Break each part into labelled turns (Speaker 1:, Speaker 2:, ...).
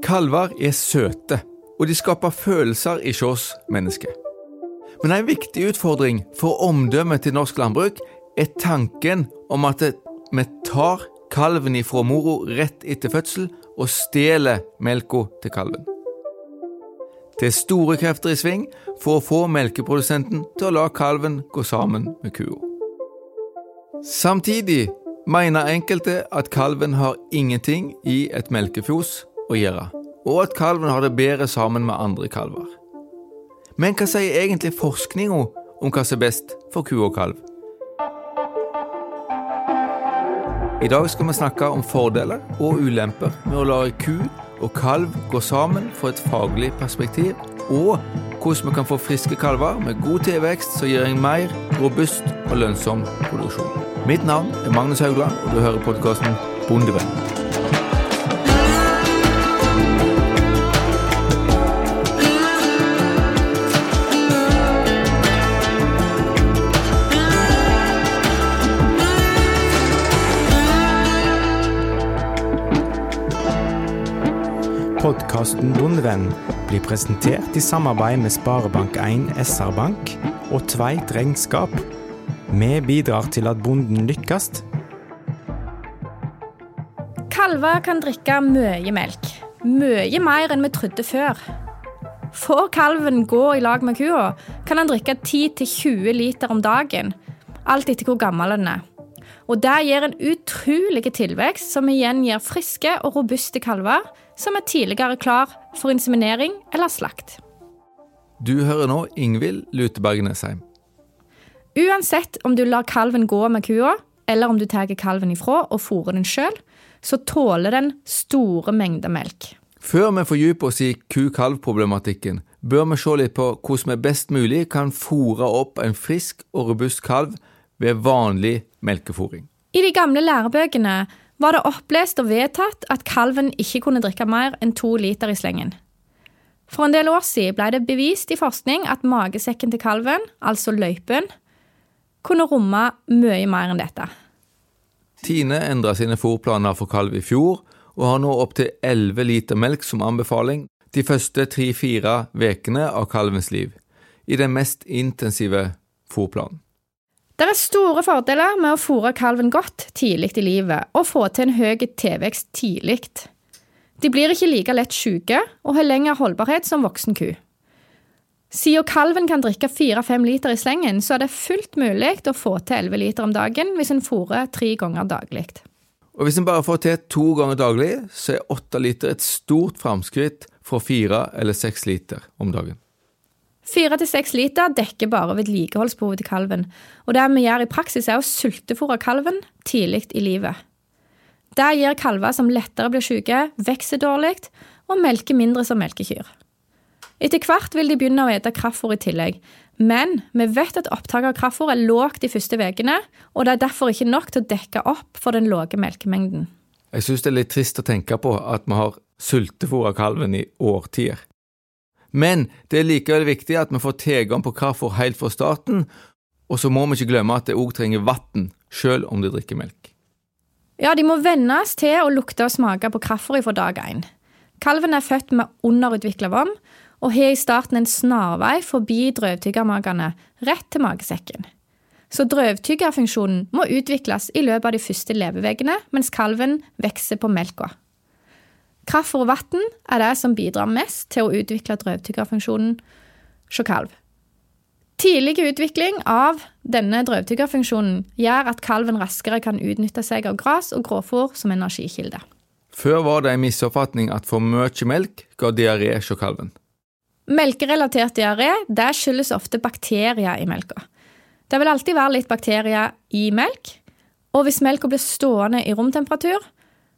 Speaker 1: Kalver er søte, og de skaper følelser i oss mennesker. Men en viktig utfordring for omdømmet til norsk landbruk er tanken om at vi tar kalven ifra mora rett etter fødsel og stjeler melka til kalven. Det er store krefter i sving for å få melkeprodusenten til å la kalven gå sammen med kua. Samtidig mener enkelte at kalven har ingenting i et melkefjos å gjøre, og at kalven har det bedre sammen med andre kalver. Men hva sier egentlig forskninga om hva som er best for ku og kalv? I dag skal vi snakke om fordeler og ulemper med å la ku og kalv gå sammen fra et faglig perspektiv, og hvordan vi kan få friske kalver med god tilvekst som gir en mer robust og lønnsom produksjon. Mitt navn er Magnus Haugland, og du hører podkasten Bondevenn.
Speaker 2: Podkasten Bondevenn blir presentert i samarbeid med Sparebank1 SR-Bank og Tveit Regnskap. Vi bidrar til at bonden lykkes.
Speaker 3: Kalver kan drikke mye melk. Mye mer enn vi trodde før. Får kalven gå i lag med kua, kan han drikke 10-20 liter om dagen. Alt etter hvor gammel den er. Og Det gir en utrolig tilvekst, som igjen gir friske og robuste kalver som er tidligere klar for inseminering eller slakt.
Speaker 1: Du hører nå Ingvild Luteberg Nesheim.
Speaker 3: Uansett om du lar kalven gå med kua, eller om du tar kalven ifra og fôrer den sjøl, så tåler den store mengder melk.
Speaker 1: Før vi fordyper oss i ku-kalv-problematikken, bør vi se litt på hvordan vi best mulig kan fôre opp en frisk og robust kalv ved vanlig melkefôring.
Speaker 3: I de gamle lærebøkene var det opplest og vedtatt at kalven ikke kunne drikke mer enn to liter i slengen. For en del år siden ble det bevist i forskning at magesekken til kalven, altså løypen, kunne romme mye mer enn dette.
Speaker 1: Tine endra sine fòrplaner for kalv i fjor, og har nå opptil 11 liter melk som anbefaling de første tre-fire ukene av kalvens liv, i den mest intensive fôrplanen.
Speaker 3: Det er store fordeler med å fôre kalven godt tidlig i livet og få til en høy tilvekst tidlig. De blir ikke like lett syke og har lengre holdbarhet som voksen ku. Siden kalven kan drikke 4-5 liter i slengen, så er det fullt mulig å få til 11 liter om dagen hvis en fôrer tre ganger daglig.
Speaker 1: Og Hvis en bare får til to ganger daglig, så er 8 liter et stort framskritt fra 4 eller 6 liter om dagen.
Speaker 3: Fire til seks liter dekker bare vedlikeholdsbehovet til kalven, og det vi gjør i praksis er å sultefòre kalven tidlig i livet. Det gir kalver som lettere blir syke, vokser dårlig og melker mindre som melkekyr. Etter hvert vil de begynne å ete kraftfôr i tillegg, men vi vet at opptaket av kraftfôr er lågt de første ukene, og det er derfor ikke nok til å dekke opp for den lave melkemengden.
Speaker 1: Jeg synes det er litt trist å tenke på at vi har sultefòra kalven i årtier. Men det er likevel viktig at vi får tilgang på kraftfôr helt fra starten, og så må vi ikke glemme at det òg trenger vann, selv om de drikker melk.
Speaker 3: Ja, de må vennes til å lukte og smake på kraftfôr fra dag én. Kalven er født med underutvikla vom og har i starten en snarvei forbi drøvtyggermagene rett til magesekken. Så drøvtyggerfunksjonen må utvikles i løpet av de første leveveggene mens kalven vokser på melka. Kraftfôr og vann er det som bidrar mest til å utvikle drøvtyggerfunksjonen hos kalv. Tidlig utvikling av denne drøvtyggerfunksjonen gjør at kalven raskere kan utnytte seg av gras og gråfòr som energikilde.
Speaker 1: Før var det en misoppfatning at for mye melk ga diaré hos kalven.
Speaker 3: Melkerelatert diaré skyldes ofte bakterier i melka. Det vil alltid være litt bakterier i melk, og hvis melka blir stående i romtemperatur,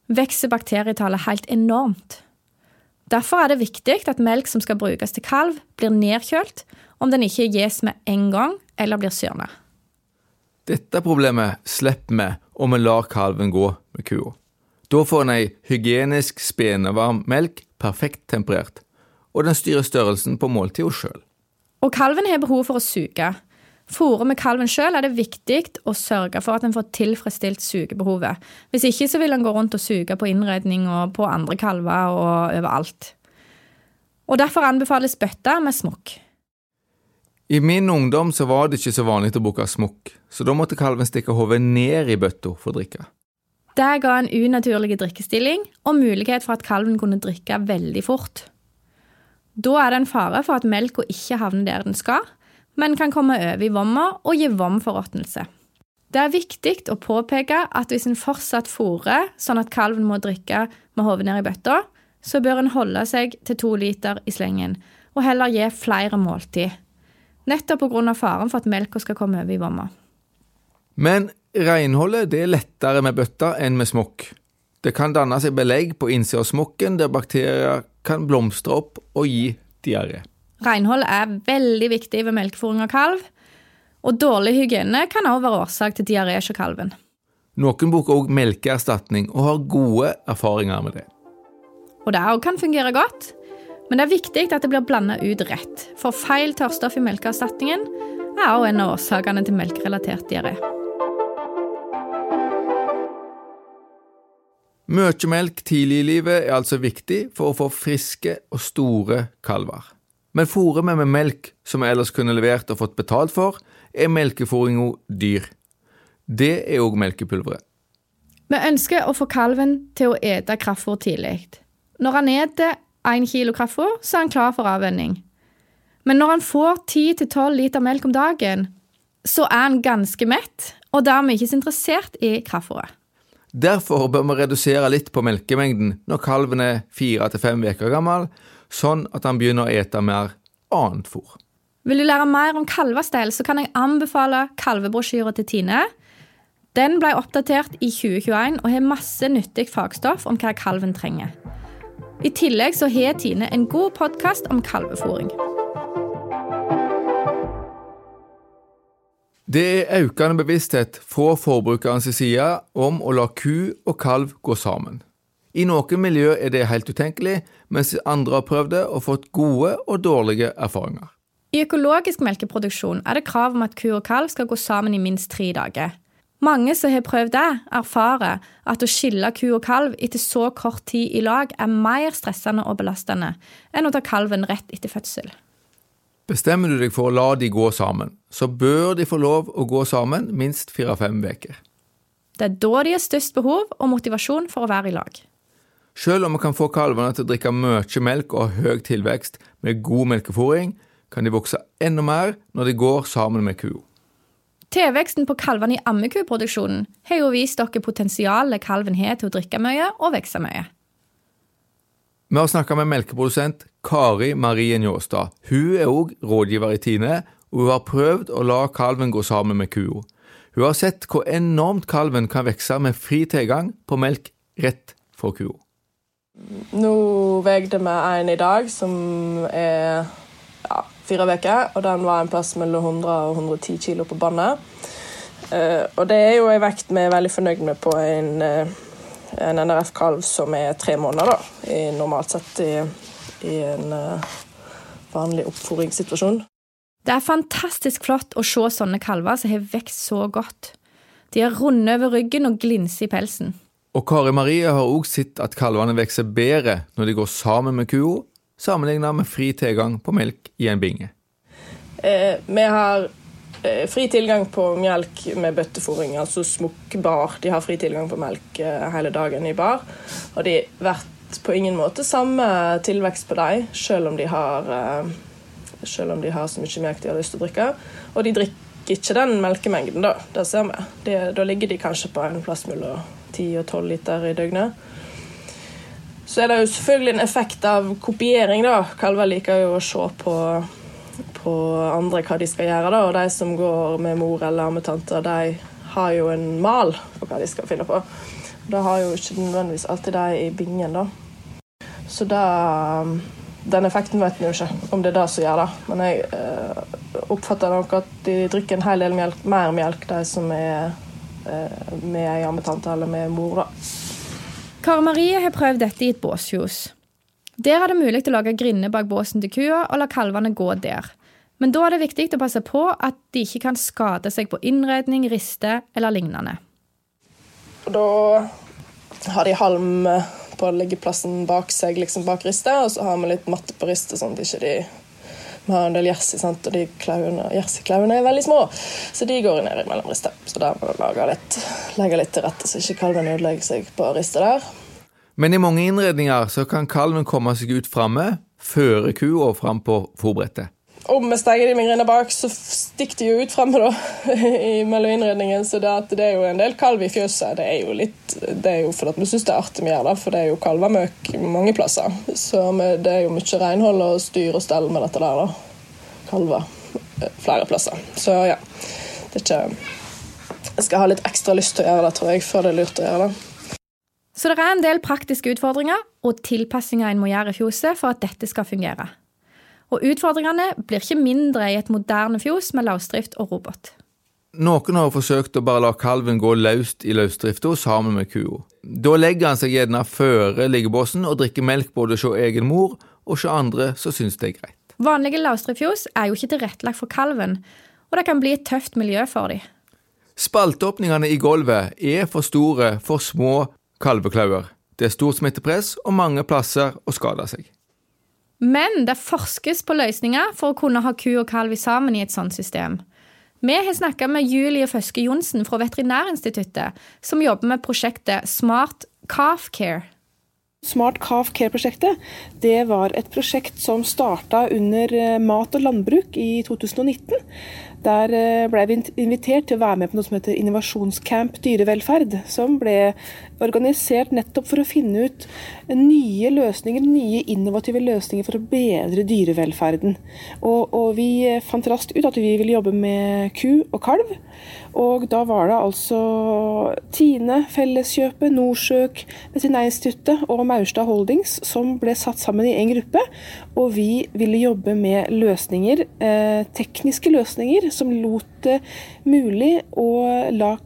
Speaker 3: vokser bakterietallet helt enormt. Derfor er det viktig at melk som skal brukes til kalv, blir nedkjølt om den ikke gis med en gang eller blir syrna.
Speaker 1: Dette problemet slipper vi om vi lar kalven gå med kua. Da får en ei hygienisk spenevarm melk, perfekt temperert, og den styrer størrelsen på måltida sjøl.
Speaker 3: Og kalven har behov for å suge. Fôrer med kalven sjøl, er det viktig å sørge for at en får tilfredsstilt sugebehovet. Hvis ikke så vil en gå rundt og suge på innredning og på andre kalver og overalt. Og Derfor anbefales bøtter med smokk.
Speaker 1: I min ungdom så var det ikke så vanlig å bruke smokk, så da måtte kalven stikke hodet ned i bøtta for å drikke.
Speaker 3: Det ga en unaturlig drikkestilling og mulighet for at kalven kunne drikke veldig fort. Da er det en fare for at melka ikke havner der den skal, men kan komme over i vomma og gi vomforråtnelse. Det er viktig å påpeke at hvis en fortsatt fôrer sånn at kalven må drikke med hodet ned i bøtta, så bør en holde seg til to liter i slengen, og heller gi flere måltid. Nettopp pga. faren for at melka skal komme over i vomma.
Speaker 1: Men renholdet det er lettere med bøtta enn med smokk. Det kan danne seg belegg på innsida av smokken der bakterier kan blomstre opp og gi diaré.
Speaker 3: Renhold er veldig viktig ved melkefòring av kalv, og dårlig hygiene kan også være årsak til diaré hos kalven.
Speaker 1: Noen bruker også melkeerstatning og har gode erfaringer med det.
Speaker 3: Og det òg kan fungere godt, men det er viktig at det blir blanda ut rett, for feil tørrstoff i melkeerstatningen er òg en av årsakene til melkerelatert diaré.
Speaker 1: Mye melk tidlig i livet er altså viktig for å få friske og store kalver. Men fôrer vi med melk som vi ellers kunne levert og fått betalt for, er melkefôringa dyr. Det er òg melkepulveret.
Speaker 3: Vi ønsker å få kalven til å ete kraftfôr tidlig. Når han eter én kilo kraftfôr, så er han klar for avvenning. Men når han får 10-12 liter melk om dagen, så er han ganske mett, og dermed ikke så interessert i kraftfôret.
Speaker 1: Derfor bør vi redusere litt på melkemengden når kalven er fire til fem uker gammel, sånn at han begynner å ete mer annet fôr.
Speaker 3: Vil du lære mer om kalvestell, så kan jeg anbefale kalvebrosjyra til Tine. Den ble oppdatert i 2021 og har masse nyttig fagstoff om hva kalven trenger. I tillegg så har Tine en god podkast om kalvefòring.
Speaker 1: Det er økende bevissthet fra forbrukerens side om å la ku og kalv gå sammen. I noen miljø er det helt utenkelig, mens andre har prøvd det og fått gode og dårlige erfaringer.
Speaker 3: I økologisk melkeproduksjon er det krav om at ku og kalv skal gå sammen i minst tre dager. Mange som har prøvd det, erfarer at å skille ku og kalv etter så kort tid i lag er mer stressende og belastende enn å ta kalven rett etter fødsel.
Speaker 1: Bestemmer du deg for å la de gå sammen, så bør de få lov å gå sammen minst fire-fem uker.
Speaker 3: Det er da de har størst behov og motivasjon for å være i lag.
Speaker 1: Selv om vi kan få kalvene til å drikke mye melk og ha høy tilvekst med god melkefòring, kan de vokse enda mer når de går sammen med kua.
Speaker 3: Tilveksten på kalvene i ammekuproduksjonen har jo vist dere potensialet kalven har til å drikke mye og vokse mye.
Speaker 1: Vi har snakka med melkeprodusent Kari Marie Njåstad. Hun er òg rådgiver i Tine, og hun har prøvd å la kalven gå sammen med kua. Hun har sett hvor enormt kalven kan vokse med fri tilgang på melk rett fra kua.
Speaker 4: Nå veide vi en i dag som er ja, fire uker, og den var en plass mellom 100 og 110 kilo på båndet. Uh, og det er jo en vekt vi er veldig fornøyd med på en, uh, en NRF-kalv som er tre måneder, da, i, normalt sett i, i en uh, vanlig oppfòringssituasjon.
Speaker 3: Det er fantastisk flott å se sånne kalver som har vokst så godt. De er runde over ryggen og glinser i pelsen.
Speaker 1: Og Kari Marie har òg sett at kalvene vokser bedre når de går sammen med kua, sammenlignet med fri tilgang på melk i en binge.
Speaker 4: Eh, vi har eh, fri tilgang på melk med bøttefòring, altså smukkbar. De har fri tilgang på melk eh, hele dagen i bar. Og de blir på ingen måte samme tilvekst på dem, selv om de har, eh, selv om de har så mye melk de har lyst til å drikke. Og de drikker ikke den melkemengden, da. Det ser vi. De, da ligger de kanskje på en plass mellom 10 og 12 liter i døgnet. Så er det jo selvfølgelig en effekt av kopiering. da. Kalver liker jo å se på, på andre hva de skal gjøre. da, Og de som går med mor eller ammetanter, de har jo en mal for hva de skal finne på. Det har jo ikke nødvendigvis alltid de i bingen. da. Så da, den effekten vet vi jo ikke, om det er det som gjør det. Men jeg øh, oppfatter nok at de drikker en hel del melk, mer melk, de som er med ei eller med mor. da.
Speaker 3: Kari Marie har prøvd dette i et båsfjos. Der er det mulig å lage grinder bak båsen til kua og la kalvene gå der. Men da er det viktig å passe på at de ikke kan skade seg på innredning, riste eller lignende.
Speaker 4: Da har de halm på liggeplassen bak seg, liksom bak ristet, og så har vi litt matte på ristet, sånn at de ikke vi har en del jersi, og de jerseyklauene er veldig små, så de går ned mellom rister. Så da må du legge litt til rette, så ikke kalven ødelegger seg på ristet der.
Speaker 1: Men i mange innredninger så kan kalven komme seg ut framme, føre kua fram på fòrbrettet
Speaker 4: om vi stenger de migrene bak, så stikker de jo ut fremme da, mellom innredningen. Så det, det, er jo en del kalv i fjøset. Det er jo litt, det er jo fordi vi syns det er artig med det, for det er jo kalvemøk mange plasser. Så det er jo mye renhold og styr og stell med dette der. da. Kalver eh, flere plasser. Så ja. Det er ikke Jeg skal ha litt ekstra lyst til å gjøre det, tror jeg, før det er lurt å gjøre det.
Speaker 3: Så det er en del praktiske utfordringer og tilpassinger en må gjøre i fjoset for at dette skal fungere. Og utfordringene blir ikke mindre i et moderne fjos med løsdrift og robot.
Speaker 1: Noen har forsøkt å bare la kalven gå løst i løsdrifta sammen med kua. Da legger han seg gjerne føre liggebåsen og drikker melk både hos egen mor og hos andre som syns det er greit.
Speaker 3: Vanlige løsdriftsfjos er jo ikke tilrettelagt for kalven, og det kan bli et tøft miljø for dem.
Speaker 1: Spalteåpningene i gulvet er for store for små kalveklauer. Det er stort smittepress og mange plasser å skade seg.
Speaker 3: Men det forskes på løsninger for å kunne ha ku og kalv sammen i et sånt system. Vi har snakka med Julie Føske Johnsen fra Veterinærinstituttet, som jobber med prosjektet Smart Calf Care.
Speaker 5: Smart Calf Care-prosjektet det var et prosjekt som starta under eh, Mat og landbruk i 2019. Der eh, ble vi invitert til å være med på noe som heter Innovasjonscamp dyrevelferd. Som ble organisert nettopp for å finne ut nye løsninger, nye innovative løsninger for å bedre dyrevelferden. Og, og vi fant raskt ut at vi ville jobbe med ku og kalv. Og da var det altså Tine, Felleskjøpet, Norsøk, Veterinærinstituttet og Maurstad Holdings som ble satt sammen i en gruppe. Og vi ville jobbe med løsninger, eh, tekniske løsninger som lot det mulig å la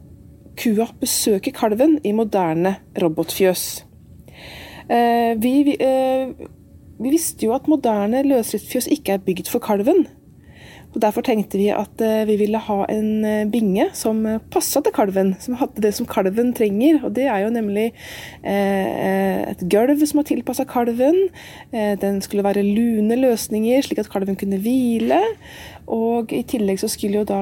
Speaker 5: kua besøke kalven i moderne robotfjøs. Eh, vi, vi, eh, vi visste jo at moderne løsdriftsfjøs ikke er bygd for kalven. Derfor tenkte vi at eh, vi ville ha en eh, binge som eh, passa til kalven. Som hadde det som kalven trenger. Og det er jo nemlig et gulv som er tilpassa kalven. Den skulle være lune løsninger, slik at kalven kunne hvile. Og i tillegg så skulle jo da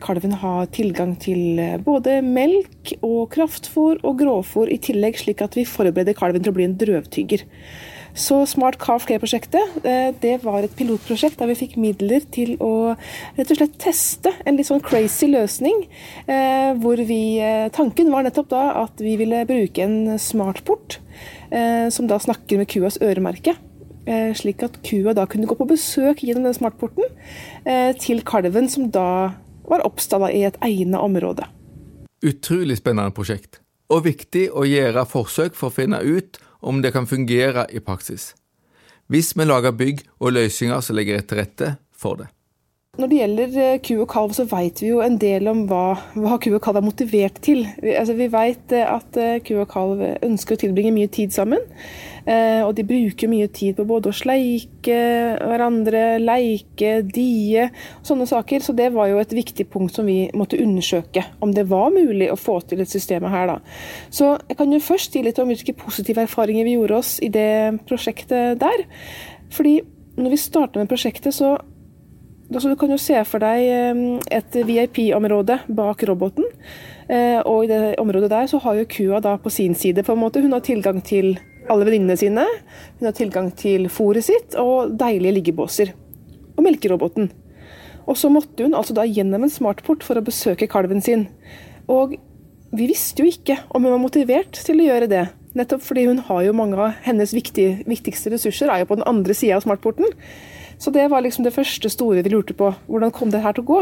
Speaker 5: kalven ha tilgang til både melk og kraftfôr og grovfôr i tillegg, slik at vi forbereder kalven til å bli en drøvtygger. Så Smart Calf Care-prosjektet eh, det var et pilotprosjekt der vi fikk midler til å rett og slett teste en litt sånn crazy løsning. Eh, hvor vi, eh, Tanken var nettopp da at vi ville bruke en smartport som da snakker med kuas øremerke. Slik at kua da kunne gå på besøk gjennom den smartporten til kalven som da var oppstalla i et egnet område.
Speaker 1: Utrolig spennende prosjekt, og viktig å gjøre forsøk for å finne ut om det kan fungere i praksis. Hvis vi lager bygg og løsninger som legger til rette for det.
Speaker 5: Når det gjelder eh, ku og kalv, så vet vi jo en del om hva, hva ku og kalv er motivert til. Vi, altså, vi vet eh, at eh, ku og kalv ønsker å tilbringe mye tid sammen. Eh, og de bruker mye tid på både å sleike hverandre, leike, die, sånne saker. Så det var jo et viktig punkt som vi måtte undersøke, om det var mulig å få til et system her. da. Så jeg kan jo først si litt om hvilke positive erfaringer vi gjorde oss i det prosjektet der. Fordi når vi starta med prosjektet, så Altså, du kan jo se for deg ehm, et VIP-område bak roboten. Eh, og i det området der så har jo kua da på sin side på en måte, hun har tilgang til alle venninnene sine. Hun har tilgang til fôret sitt og deilige liggebåser. Og melkeroboten. Og så måtte hun altså da gjennom en smartport for å besøke kalven sin. Og vi visste jo ikke om hun var motivert til å gjøre det. Nettopp fordi hun har jo mange av hennes viktige, viktigste ressurser er jo på den andre sida av smartporten. Så det var liksom det første store vi lurte på. Hvordan kom det her til å gå?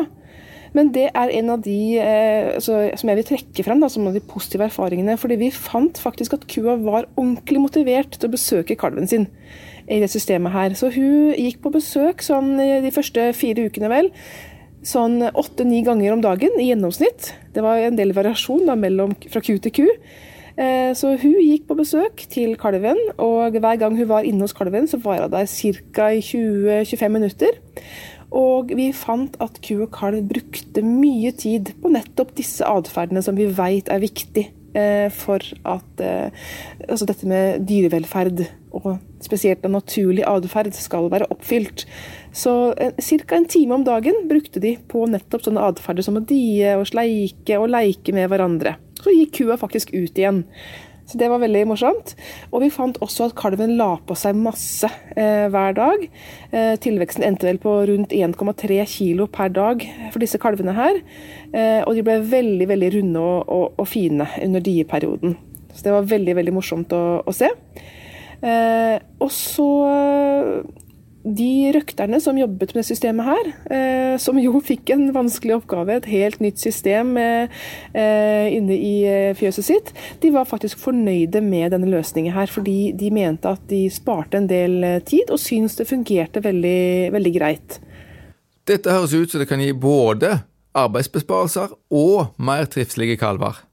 Speaker 5: Men det er en av de eh, altså, som jeg vil trekke frem da, som av de positive erfaringene. fordi vi fant faktisk at kua var ordentlig motivert til å besøke kalven sin i det systemet her. Så hun gikk på besøk sånn de første fire ukene, vel. Sånn åtte-ni ganger om dagen i gjennomsnitt. Det var en del variasjon da, mellom, fra ku til ku. Eh, så hun gikk på besøk til kalven, og hver gang hun var inne hos kalven, så var hun der ca. i 20-25 minutter. Og vi fant at ku og kalv brukte mye tid på nettopp disse atferdene som vi veit er viktig eh, for at eh, altså dette med dyrevelferd, og spesielt den naturlig atferd, skal være oppfylt. Så ca. en time om dagen brukte de på nettopp sånne atferder som å die og sleike og leike med hverandre. Så gikk kua faktisk ut igjen. Så Det var veldig morsomt. Og vi fant også at kalven la på seg masse eh, hver dag. Eh, tilveksten endte vel på rundt 1,3 kg per dag for disse kalvene her. Eh, og de ble veldig veldig runde og, og, og, fine under dieperioden. Så det var veldig, veldig morsomt å, å se. Eh, og så de røkterne som jobbet med systemet her, eh, som jo fikk en vanskelig oppgave, et helt nytt system eh, eh inne i eh, fjøset sitt, de var faktisk fornøyde med denne løsningen her. Fordi de mente at de sparte en del eh, tid, og syntes det fungerte veldig, veldig greit.
Speaker 1: Dette høres ut som det kan gi både arbeidsbesparelser og mer trivelige kalver.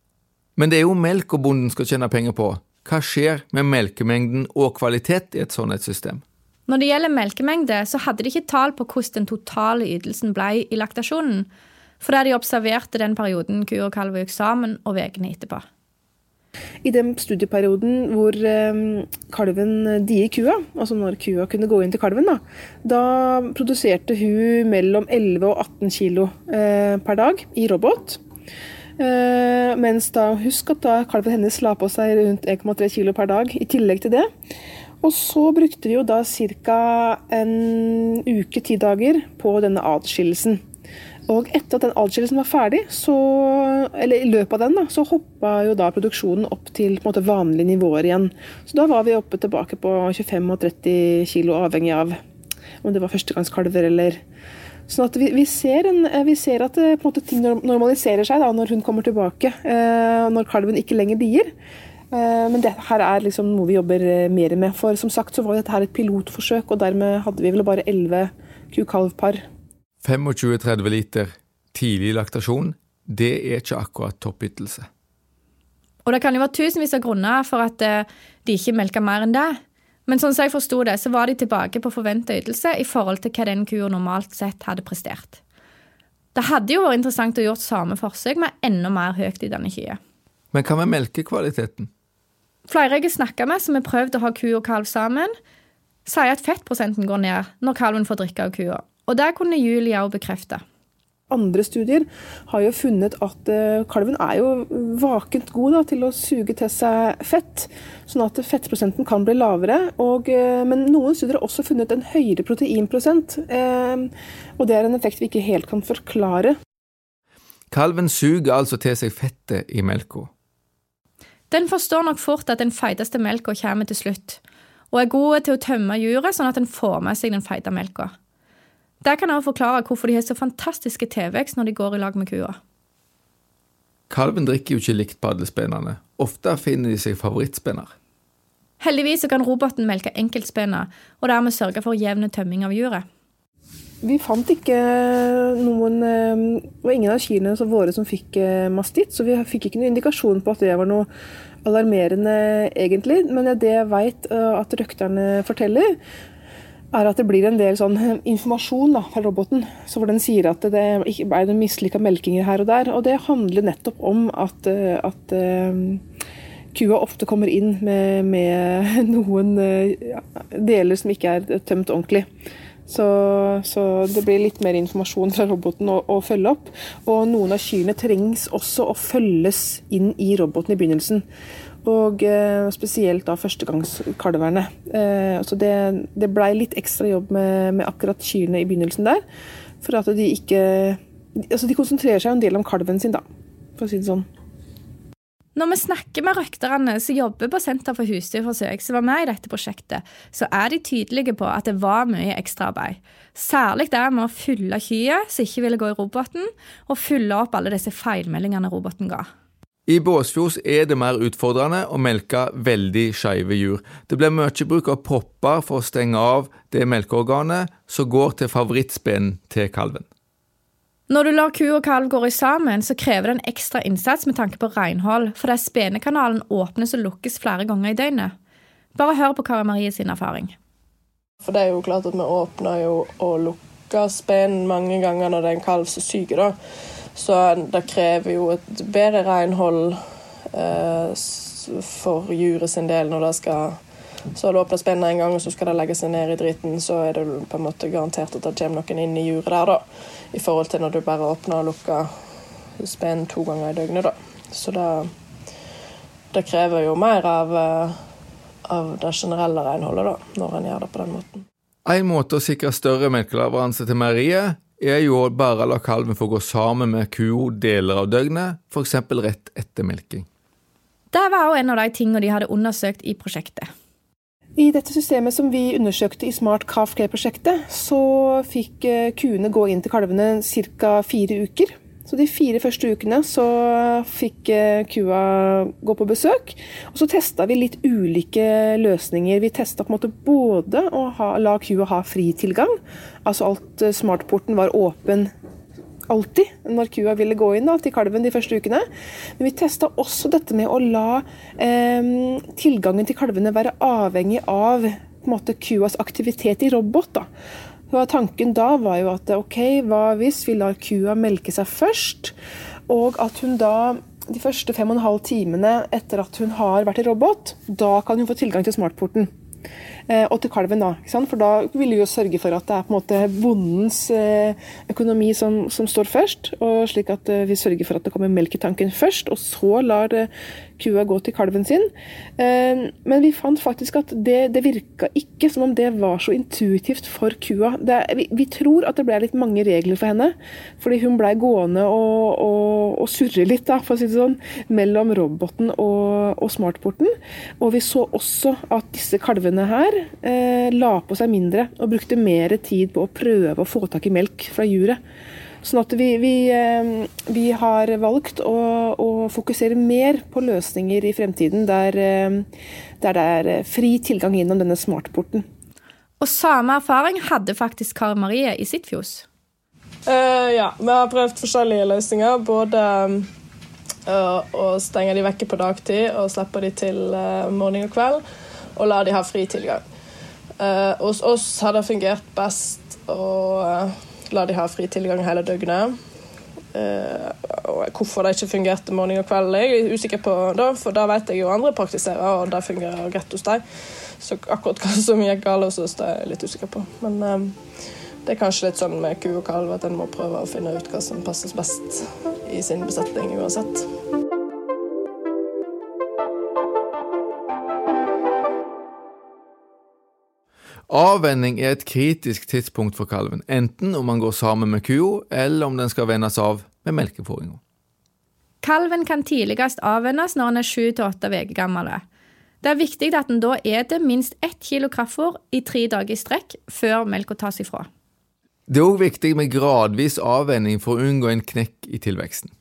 Speaker 1: Men det er jo melk og bonden skal tjene penger på. Hva skjer med melkemengden og kvalitet i et sånt system?
Speaker 3: Når det gjelder melkemengde, så hadde de ikke tall på hvordan den totale ytelsen ble i laktasjonen, fordi de observerte den perioden ku og kalv gikk sammen, og ukene etterpå.
Speaker 5: I den studieperioden hvor eh, kalven dier kua, altså når kua kunne gå inn til kalven, da, da produserte hun mellom 11 og 18 kilo eh, per dag i robot. Eh, mens da, husk at da kalven hennes la på seg rundt 1,3 kilo per dag i tillegg til det. Og så brukte vi jo da ca. en uke, ti dager, på denne adskillelsen. Og etter at den adskillelsen var ferdig, så, eller i løpet av den, da, så hoppa jo da produksjonen opp til på en måte, vanlige nivåer igjen. Så da var vi oppe tilbake på 25 og 30 kilo, avhengig av om det var førstegangskalver eller Sånn at vi, vi, ser en, vi, ser at det, måte, ting normaliserer seg da, når hun kommer tilbake, eh, når kalven ikke lenger dier. Eh, men dette her er liksom noe vi jobber eh, mer med. For som sagt så var dette her et pilotforsøk, og dermed hadde vi vel bare 11 ku-kalv-par.
Speaker 1: 25-30 liter tidlig laktasjon, det er ikke akkurat toppytelse.
Speaker 3: Og det kan jo være tusenvis av grunner for at eh, de ikke melka mer enn det. Men sånn som jeg forsto det, så var de tilbake på forventa ytelse i forhold til hva den kua normalt sett hadde prestert. Det hadde jo vært interessant å gjøre samme forsøk med enda mer høyt i denne kya.
Speaker 1: Men hva med melkekvaliteten?
Speaker 3: Flere jeg har snakka med som har prøvd å ha ku og kalv sammen, sier at fettprosenten går ned når kalven får drikke av kua. Og det kunne Julie òg bekrefte.
Speaker 5: Andre studier har jo funnet at eh, kalven er jo vakent god da, til å suge til seg fett, sånn at fettprosenten kan bli lavere. Og, eh, men noen studier har også funnet en høyere proteinprosent. Eh, og det er en effekt vi ikke helt kan forklare.
Speaker 1: Kalven suger altså til seg fettet i melka.
Speaker 3: Den forstår nok fort at den feiteste melka kommer til slutt, og er god til å tømme juret sånn at den får med seg den feite melka. Det kan også forklare hvorfor de har så fantastiske tilvekst når de går i lag med kua.
Speaker 1: Kalven drikker jo ikke likt padlespennene. Ofte finner de seg favorittspenner.
Speaker 3: Heldigvis kan roboten melke enkeltspenner, og dermed sørge for jevn tømming av juret.
Speaker 5: Vi fant ikke noen eh, Det var ingen av kyrne våre som fikk eh, mastitt, så vi fikk ikke noen indikasjon på at det var noe alarmerende, egentlig. Men det jeg vet eh, at røkterne forteller, er at det blir en del sånn informasjon da, fra roboten. Så hvor den sier at det ble noen mislykka melkinger her og der. Og det handler nettopp om at, at kua ofte kommer inn med, med noen deler som ikke er tømt ordentlig. Så, så, det blir litt mer informasjon fra roboten å, å, følge opp. Og noen av kyrne trengs også å følges inn i roboten i begynnelsen. Og eh, spesielt da førstegangskalverne. Eh, så det, det blei litt ekstra jobb med, med, akkurat kyrne i begynnelsen der. For at de ikke Altså de konsentrerer seg en del om kalven sin, da, for å si det sånn.
Speaker 3: Når vi snakker med røkterne som jobber på Senter for husdyrforsøk, som var med i dette prosjektet, så er de tydelige på at det var mye ekstraarbeid. Særlig det med å fylle kyet som ikke ville gå i roboten, og fylle opp alle disse feilmeldingene roboten ga.
Speaker 1: I Båsfjord er det mer utfordrende å melke veldig skeive jur. Det blir mye bruk av propper for å stenge av det melkeorganet som går til favorittspennen til kalven.
Speaker 3: Når du lar ku og kalv gå sammen, så krever det en ekstra innsats med tanke på renhold, fordi spenekanalen åpnes og lukkes flere ganger i døgnet. Bare hør på Kari Marie sin erfaring.
Speaker 4: For det er jo klart at vi åpner jo og lukker lukke spenen mange ganger når det er en kalv som syker. da. Så det krever jo et bedre renhold eh, for juret sin del når det skal så har du åpna spennet en gang, og så skal det legge seg ned i dritten, så er det på en måte garantert at det kommer noen inn i juret der, da. I forhold til når du bare åpner og lukker spennen to ganger i døgnet, da. Så det, det krever jo mer av, eh, av det generelle renholdet, da, når en gjør det på den måten.
Speaker 1: En måte å sikre større melkeleveranse til meieriet er jo bare å la kalven få gå sammen med kua deler av døgnet, f.eks. rett etter melking.
Speaker 3: Det var òg en av de tingene de hadde undersøkt i prosjektet.
Speaker 5: I dette systemet som vi undersøkte i Smart Calf Care-prosjektet, så fikk eh, kuene gå inn til kalvene ca. fire uker. Så de fire første ukene så fikk eh, kua gå på besøk. Og så testa vi litt ulike løsninger. Vi testa på en måte både å ha, la kua ha fri tilgang, altså alt eh, smartporten var åpen alltid når kua ville gå inn da, til kalven de første ukene. Men vi testa også dette med å la eh, tilgangen til kalvene være avhengig av måte, kuas aktivitet i robot. Da. Og tanken da var jo at ok, hva hvis vi lar kua melke seg først, og at hun da de første fem og en halv timene etter at hun har vært i robot, da kan hun få tilgang til smartporten. Eh, og til kalven, da. For da vil vi jo sørge for at det er på en måte bondens eh, økonomi som, som står først. og Slik at eh, vi sørger for at det kommer melk i tanken først, og så lar kua gå til kalven sin. Men vi fant faktisk at det, det virka ikke som om det var så intuitivt for kua. Det, vi, vi, tror at det ble litt mange regler for henne, fordi hun blei gående og, og, og, surre litt, da, for å si det sånn, mellom roboten og, og smartporten. Og vi så også at disse kalvene her eh, la på seg mindre og brukte mer tid på å prøve å få tak i melk fra juret. Sånn at vi, vi, eh, vi har valgt å, å, fokusere mer på løsninger i fremtiden der, eh, der det er fri tilgang gjennom denne smartporten.
Speaker 3: Og samme erfaring hadde faktisk Kari Marie i sitt fjos.
Speaker 4: Uh, ja, vi har prøvd forskjellige løsninger. Både uh, å stenge de vekke på dagtid og slippe de til uh, morgen og kveld og la de ha fri tilgang. Uh, hos oss har det fungert best å uh, la de ha fri tilgang hele døgnet. Uh, hvorfor det ikke fungerte morgen og kveld, er jeg usikker på, da, for da vet jeg jo andre praktiserer, og det fungerer greit hos dem. Så akkurat hva som gikk galt hos oss, det er jeg litt usikker på. Men det er kanskje litt sånn med ku og kalv at en må prøve å finne ut hva som passes best i sin besetning uansett.
Speaker 1: Avvenning er et kritisk tidspunkt for kalven, enten om man går sammen med kua, eller om den skal vennes av med melkefôringa.
Speaker 3: Kalven kan tidligst avvennes når den er sju til åtte uker gammel. Det er viktig at den da eter minst ett kilo kraftfôr i tre dager i strekk før melka tas ifra.
Speaker 1: Det er òg viktig med gradvis avvenning for å unngå en knekk i tilveksten.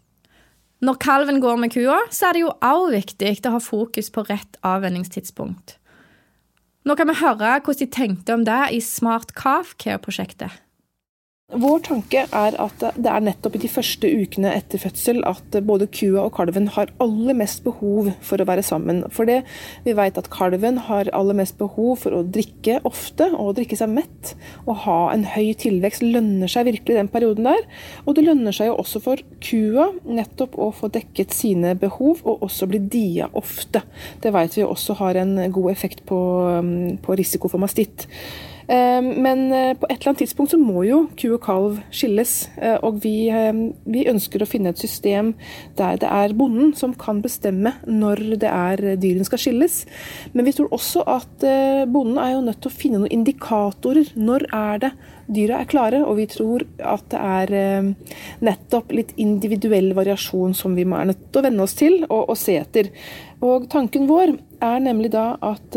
Speaker 3: Når kalven går med kua, så er det jo òg viktig å ha fokus på rett avvenningstidspunkt. Nå kan vi høre hvordan de tenkte om det i Smart Care-prosjektet.
Speaker 5: Vår tanke er at det er nettopp i de første ukene etter fødsel at både kua og kalven har aller mest behov for å være sammen. For det, vi vet at kalven har aller mest behov for å drikke ofte og drikke seg mett. Å ha en høy tilvekst lønner seg virkelig den perioden der. Og det lønner seg jo også for kua nettopp å få dekket sine behov, og også bli dia ofte. Det vet vi også har en god effekt på, på risiko for mastitt. Ehm, men eh, på et eller annet tidspunkt så må jo ku og kalv skilles. Eh, og vi, ehm, vi, ønsker å finne et system der det er bonden som kan bestemme når det er dyrene skal skilles. Men vi tror også at eh, bonden er jo nødt til å finne noen indikatorer. Når er det dyra er klare? Og vi tror at det er ehm, nettopp litt individuell variasjon som vi må er nødt til å venne oss til og, og se etter. Og tanken vår er nemlig da at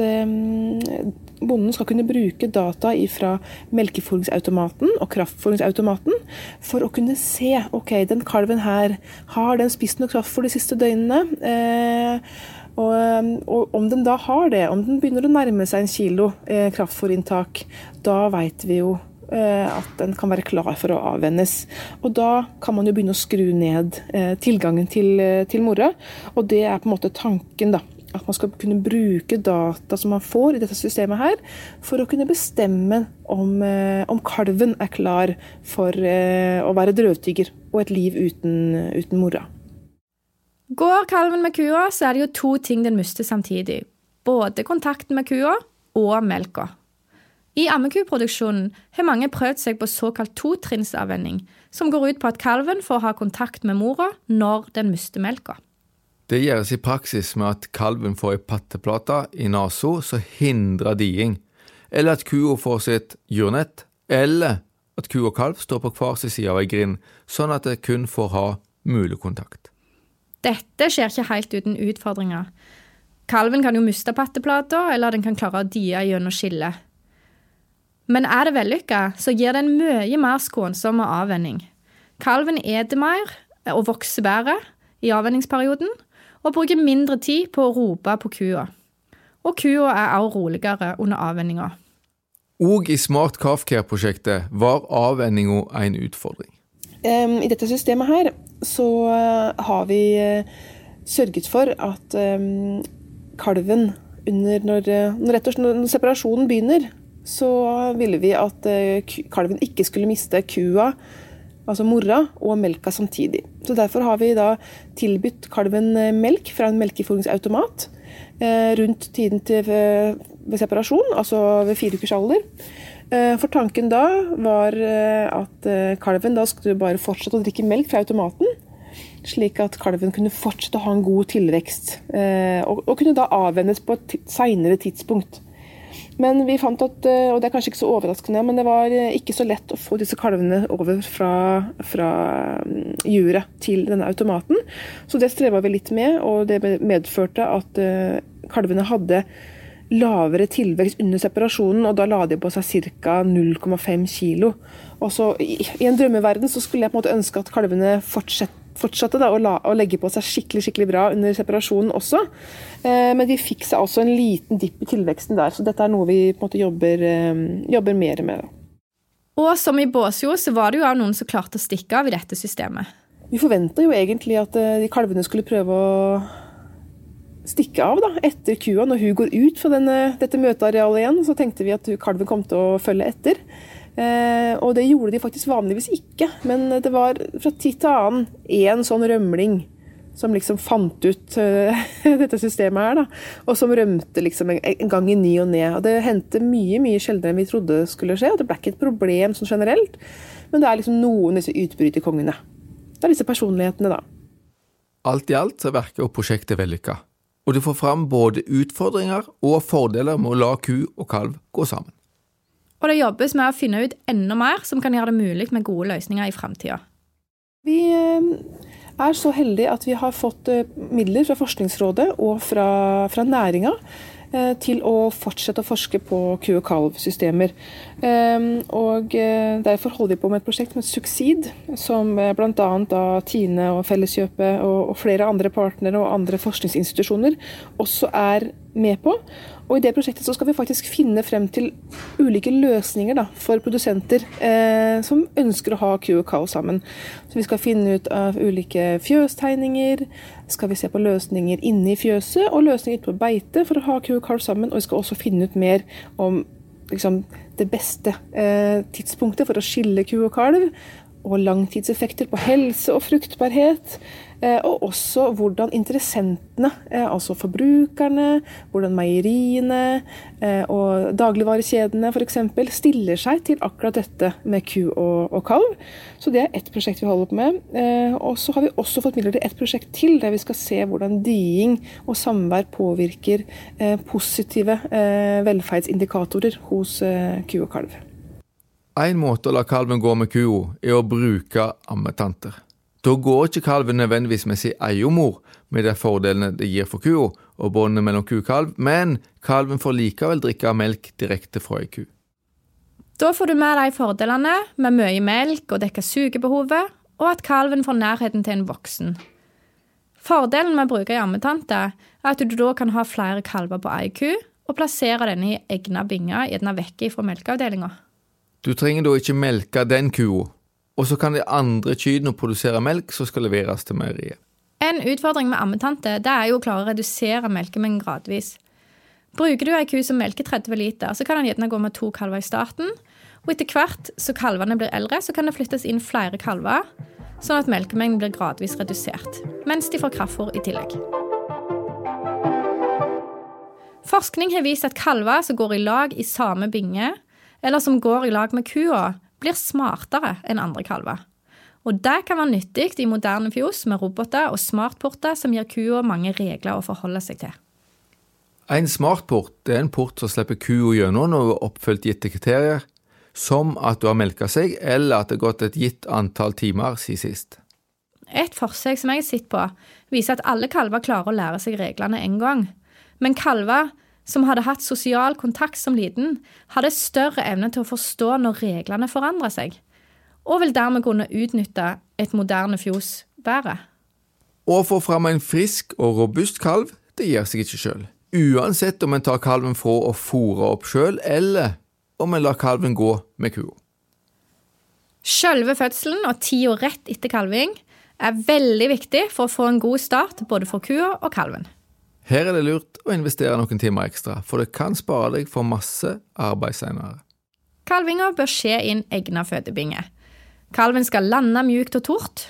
Speaker 5: bonden skal kunne bruke data fra melkefôringsautomaten og kraftfôringsautomaten for å kunne se ok, den kalven her, har den spist noe kraftfôr de siste døgnene? Eh, og, og, om den da har det, om den begynner å nærme seg en kilo eh, kraftfôrinntak, da veit vi jo eh, at den kan være klar for å avvennes. Og da kan man jo begynne å skru ned eh, tilgangen til, eh, til mora, og det er på en måte tanken, da at man skal kunne bruke data som man får i dette systemet her, for å kunne bestemme om, eh, om kalven er klar for eh, å være drøvtygger og et liv uten, uten mora.
Speaker 3: Går kalven med kua, så er det jo to ting den mister samtidig. Både kontakten med kua og melka. I ammekuproduksjonen har mange prøvd seg på såkalt totrinnsavvenning, som går ut på at kalven får ha kontakt med mora når den mister melka.
Speaker 1: Det gjøres i praksis med at kalven får ei patteplate i nesa som hindrer diing, eller at kua får sitt jurnett, eller at ku og kalv står på hver sin side av ei grind, sånn at det kun får ha mulig kontakt.
Speaker 3: Dette skjer ikke helt uten utfordringer. Kalven kan jo miste patteplata, eller den kan klare å die gjennom skillet. Men er det vellykka, så gir det en mye mer skånsom avvenning. Kalven eter mer og vokser bedre i avvenningsperioden, og bruker mindre tid på å rope på kua. Og kua er også roligere under avvenninga.
Speaker 1: Og i Smart Calfcare-prosjektet var avvenninga en utfordring.
Speaker 5: I dette systemet her så eh, har vi eh, sørget for at kalven under, når, eh, når, når separasjonen begynner, så ville vi at kalven ikke skulle miste kua, altså mora, og melka samtidig. Så Derfor har vi da tilbudt kalven melk fra en melkeforingsautomat rundt tiden til ved separasjon, altså ved fire ukers alder. Eh, for tanken da var eh, at eh, kalven da skulle bare fortsette å drikke melk fra automaten. Slik at kalven kunne fortsette å ha en god tilvekst, og, kunne da avvennes på et seinere tidspunkt. Men vi fant at, og det er kanskje ikke så overraskende, men det var ikke så lett å få disse kalvene over fra, fra mm, juret til denne automaten. Så det streva vi litt med, og det medførte at kalvene hadde lavere tilvekst under separasjonen, og da la de på seg ca. 0,5 kg. I, en drømmeverden så skulle jeg på en måte ønske at kalvene fortsatte fortsatte da, å, la, å, legge på seg skikkelig skikkelig bra under separasjonen også. Eh, men de fikk seg også en liten dipp i tilveksten der, så dette er noe vi på en måte jobber, eh, jobber mer med. Da.
Speaker 3: Og som i Båsjord så var det jo noen som klarte å stikke av i dette systemet.
Speaker 5: Vi forventa jo egentlig at eh, de kalvene skulle prøve å stikke av da, etter kua. Når hun går ut fra denne, dette møtearealet igjen, så tenkte vi at kalven kom til å følge etter. Eh, og det gjorde de faktisk vanligvis ikke. Men det var fra tid til annen én sånn rømling som liksom fant ut uh, dette systemet her, da. Og som rømte liksom en, gang i ny og ne. Og det hendte mye mye sjeldnere enn vi trodde skulle skje. og Det ble ikke et problem sånn generelt, men det er liksom noen disse utbryterkongene. Det er disse personlighetene, da.
Speaker 1: Alt i alt så virker prosjektet vellykka og du får fram både utfordringer og fordeler med å la ku og kalv gå sammen.
Speaker 3: Og det jobbes med å finne ut enda mer som kan gjøre det mulig med gode løsninger i framtida.
Speaker 5: Vi eh, er så heldige at vi har fått eh, midler fra Forskningsrådet og fra, fra næringa Eh, til å fortsette å forske på ku og kalv-systemer. Og Derfor holder vi på med et prosjekt med Succeed, som bl.a. Tine og Felleskjøpet og flere andre partnere og andre forskningsinstitusjoner også er med på. Og I det prosjektet så skal vi faktisk finne frem til ulike løsninger da, for produsenter eh, som ønsker å ha ku og kalv sammen. Så Vi skal finne ut av ulike fjøstegninger, skal vi se på løsninger inne i fjøset og løsninger ute på beite for å ha ku og kalv sammen. Og vi skal også finne ut mer om liksom, det beste eh, tidspunktet for å skille ku og kalv. Og langtidseffekter på helse og fruktbarhet. Eh, og også hvordan interessentene, eh, altså forbrukerne, hvordan meieriene eh, og dagligvarekjedene f.eks. stiller seg til akkurat dette med ku og, kalv. Så det er ett prosjekt vi holder på med. Og så har vi også fått midler til ett prosjekt til, der vi skal se hvordan dying og samvær påvirker positive velferdsindikatorer hos ku og kalv.
Speaker 1: En måte å la kalven gå med kua, er å bruke ammetanter. Da går ikke kalven nødvendigvis med sin egen med de fordelene det gir for kua og båndet mellom kukalv, men kalven får likevel drikke melk direkte fra ei ku.
Speaker 3: Da får du med de fordelene med mye melk og dekke sugebehovet, og at kalven får nærheten til en voksen. Fordelen med å bruke ei ammetante er at du da kan ha flere kalver på ei ku, og plassere denne i egna binger gjerne vekk fra melkeavdelinga.
Speaker 1: Du trenger da ikke melke den kua, og så kan de andre kyrne produsere melk som skal leveres til meieriet.
Speaker 3: En utfordring med ammetante det er jo å klare å redusere melkemengden gradvis. Bruker du ei ku som melker 30 liter, så kan den gjerne gå med to kalver i starten. Og etter hvert så kalvene blir eldre, så kan det flyttes inn flere kalver, sånn at melkemengden blir gradvis redusert, mens de får kraftfôr i tillegg. Forskning har vist at kalver som går i lag i samme binge, eller som går i lag med kua, blir smartere enn andre kalver. Og det kan være nyttig i moderne fjos med roboter og smartporter som gir kua mange regler å forholde seg til.
Speaker 1: En smartport er en port som slipper kua gjennom når hun har oppfylt gitte kriterier, som at du har melka seg, eller at det har gått et gitt antall timer siden sist.
Speaker 3: Et forsøk som jeg har sett på, viser at alle kalver klarer å lære seg reglene en gang. Men kalver som hadde hatt sosial kontakt som liten, hadde større evne til å forstå når reglene forandrer seg, og vil dermed kunne utnytte et moderne fjos bedre.
Speaker 1: Å få fram en frisk og robust kalv, det gir seg ikke sjøl uansett om en tar kalven fra å fôre opp sjøl, eller om en lar kalven gå med kua.
Speaker 3: Selve fødselen og tida rett etter kalving er veldig viktig for å få en god start både for kua og kalven.
Speaker 1: Her er det lurt å investere noen timer ekstra, for det kan spare deg for masse arbeid senere.
Speaker 3: Kalvinga bør skje i en egnet fødebinge. Kalven skal lande mjukt og tort,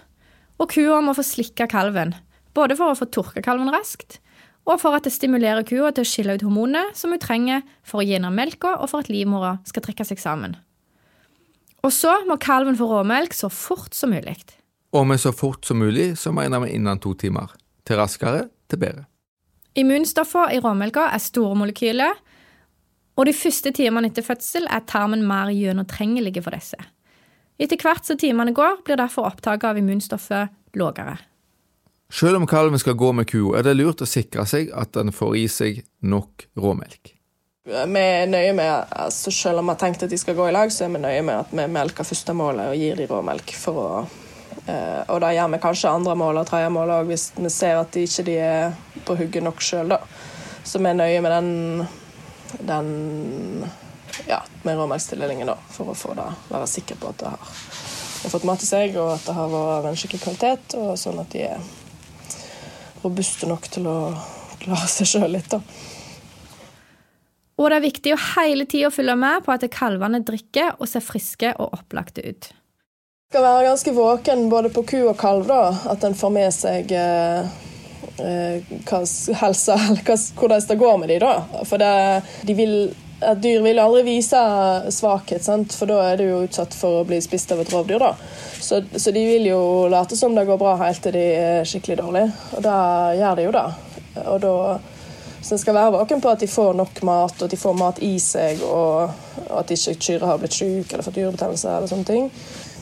Speaker 3: og kua må få slikke kalven, både for å få tørka kalven raskt, og for at det stimulerer kua til å skille ut hormonene som hun trenger for å gi ned melka og for at livmora skal trekke seg sammen. Og så må kalven få råmelk så fort som mulig.
Speaker 1: Og med så fort som mulig så mener vi innen to timer. Til raskere, til bedre.
Speaker 3: Immunstoffene i råmelka er store molekyler, og de første timene etter fødsel er tarmen mer gjennomtrengelig for disse. Etter hvert som timene går, blir derfor opptaket av immunstoffet lavere.
Speaker 1: Selv om kalven skal gå med kua, er det lurt å sikre seg at den får i seg nok råmelk.
Speaker 4: Vi er nøye med, altså Selv om vi har tenkt at de skal gå i lag, så er vi nøye med at vi melker første målet og gir de råmelk. For å, og da gjør vi kanskje andre mål og tredje mål òg, hvis vi ser at de ikke er på hugget nok sjøl. Så vi er nøye med den, den ja, med råmelkstildelingen da, for å få det, være sikker på at det har fått mat i seg, og at det har vært av en skikkelig kvalitet, og sånn at de er robuste nok til å klare seg sjøl litt. da.
Speaker 3: Og det er viktig å hele tida følge med på at kalvene drikker og ser friske og opplagte ut.
Speaker 4: Skal være ganske våken både på ku og kalv, da. At en får med seg eh, eh, hva helse, hva, hvordan det går med dem. da. For det, de vil, et dyr vil aldri vise svakhet, sant? for da er det jo utsatt for å bli spist av et rovdyr. da. Så, så, de vil jo late som det går bra helt til de er skikkelig dårlige. Og da gjør de jo det. Og da, så en skal være våken på at de får nok mat, og at de får mat i seg, og, og at ikke kyrne har blitt syke eller fått dyrebetennelse. eller sånne ting.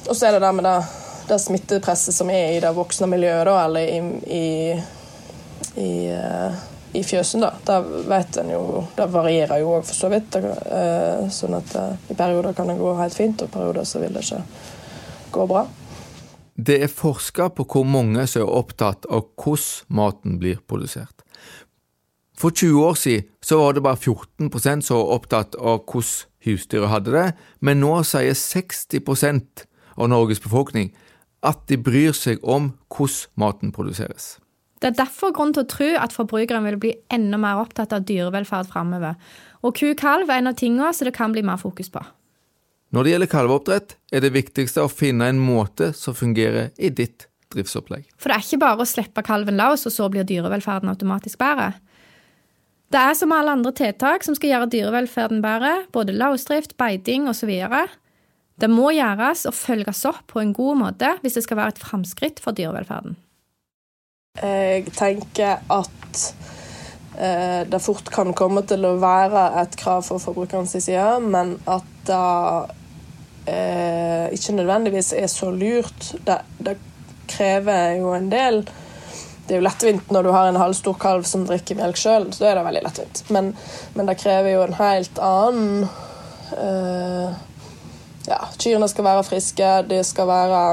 Speaker 4: Og så er det det med det, det smittepresset som er i det voksne miljøet, da, eller i, i, i, uh, i fjøsen. da. Det vet en jo, det varierer jo òg, for så vidt. Uh, sånn at uh, I perioder kan det gå helt fint, og i perioder så vil det ikke gå bra.
Speaker 1: Det er forska på hvor mange som er opptatt av hvordan maten blir produsert. For 20 år siden så var det bare 14% som var opptatt av hvordan husdyret hadde det, men nå sier 60 av Norges befolkning at de bryr seg om hvordan maten produseres.
Speaker 3: Det er derfor grunn til å tro at forbrukeren vil bli enda mer opptatt av dyrevelferd framover. Og ku-kalv er en av tingene som det kan bli mer fokus på.
Speaker 1: Når det gjelder kalveoppdrett, er det viktigste å finne en måte som fungerer i ditt driftsopplegg.
Speaker 3: For det er ikke bare å slippe kalven løs, og så blir dyrevelferden automatisk bedre. Det er som alle andre tiltak som skal gjøre dyrevelferden bedre, både løsdrift, beiting osv. Det må gjøres og følges opp på en god måte hvis det skal være et framskritt for dyrevelferden.
Speaker 4: Jeg tenker at eh, det fort kan komme til å være et krav for forbrukernes side, men at det eh, ikke nødvendigvis er så lurt. Det, det, krever jo en del Det er jo lettvint når du har en halvstor kalv som drikker melk sjøl, så er det veldig lettvint. Men, men, det krever jo en helt annen eh, Ja, kyrne skal være friske, de skal være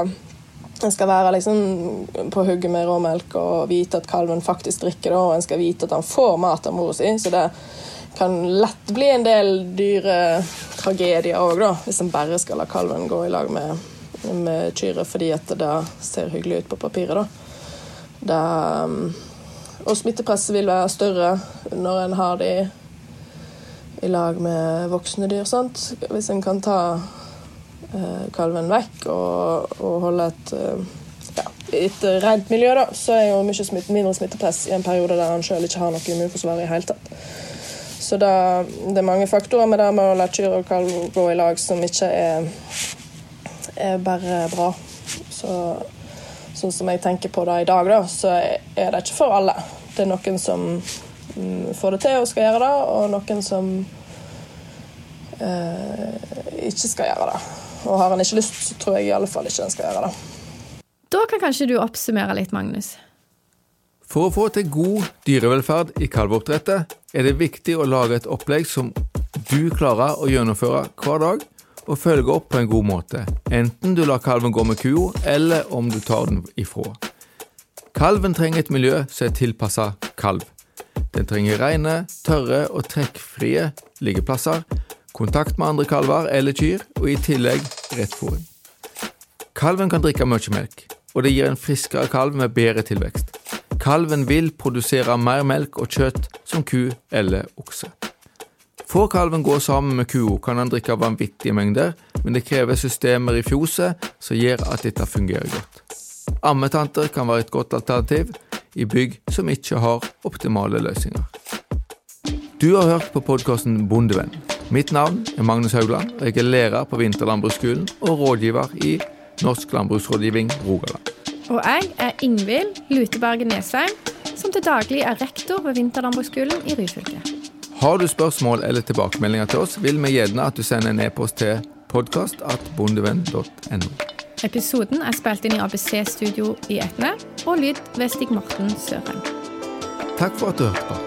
Speaker 4: en skal være liksom på hugget med råmelk og vite at kalven faktisk drikker det, og en skal vite at han får mat av mora si. Så det, kan lett bli en del dyre tragedier òg, hvis en bare skal la kalven gå i lag med, med kyret fordi at det ser hyggelig ut på papiret. da. det, og smittepresset vil være større når en har de i lag med voksne dyr. Sant? Hvis en kan ta kalven vekk og, og holde et, eh, ja, et rent miljø, da, så er jo mye smitt, mindre smittepress i en periode der han sjøl ikke har noe immunforsvar i hele tatt. Så det, det, er mange faktorer med det med å la kyr og kalv gå i lag som ikke er, er bare bra. Så, sånn som jeg tenker på det i dag, da, så er det ikke for alle. Det er noen som mm, får det til og skal gjøre det, og noen som eh, ikke skal gjøre det. Og har en ikke lyst, så tror jeg i alle fall ikke en skal gjøre det.
Speaker 3: Da kan kanskje du oppsummere litt, Magnus?
Speaker 1: For å få til god dyrevelferd i kalveoppdrettet er det viktig å lage et opplegg som du klarer å gjennomføre hver dag og følge opp på en god måte, enten du lar kalven gå med kua, eller om du tar den ifra. Kalven trenger et miljø som er tilpassa kalv. Den trenger rene, tørre og trekkfrie liggeplasser, kontakt med andre kalver eller kyr, og i tillegg rett fôring. Kalven kan drikke mye melk, og det gir en friskere kalv med bedre tilvekst. Kalven vil produsere mer melk og kjøtt som ku eller okse. Får kalven gå sammen med kua, kan han drikke vanvittige mengder, men det krever systemer i fjoset som gjør at dette fungerer godt. Ammetanter kan være et godt alternativ i bygg som ikke har optimale løsninger. Du har hørt på podkasten Bondevenn. Mitt navn er Magnus Haugland, og jeg er lærer på Vinterlandbruksskolen og rådgiver i Norsk landbruksrådgivning Rogaland.
Speaker 3: Og jeg er Ingvild Luteberget Nesheim, som til daglig er rektor ved Vinterlandbruksskolen i Ryfylke.
Speaker 1: Har du spørsmål eller tilbakemeldinger til oss, vil vi gjerne at du sender en e-post til podkastatbondevenn.no.
Speaker 3: Episoden er spilt inn i ABC-studio i Etne, og lyd ved Stig Morten Sørheim.
Speaker 1: Takk for at du hørte på.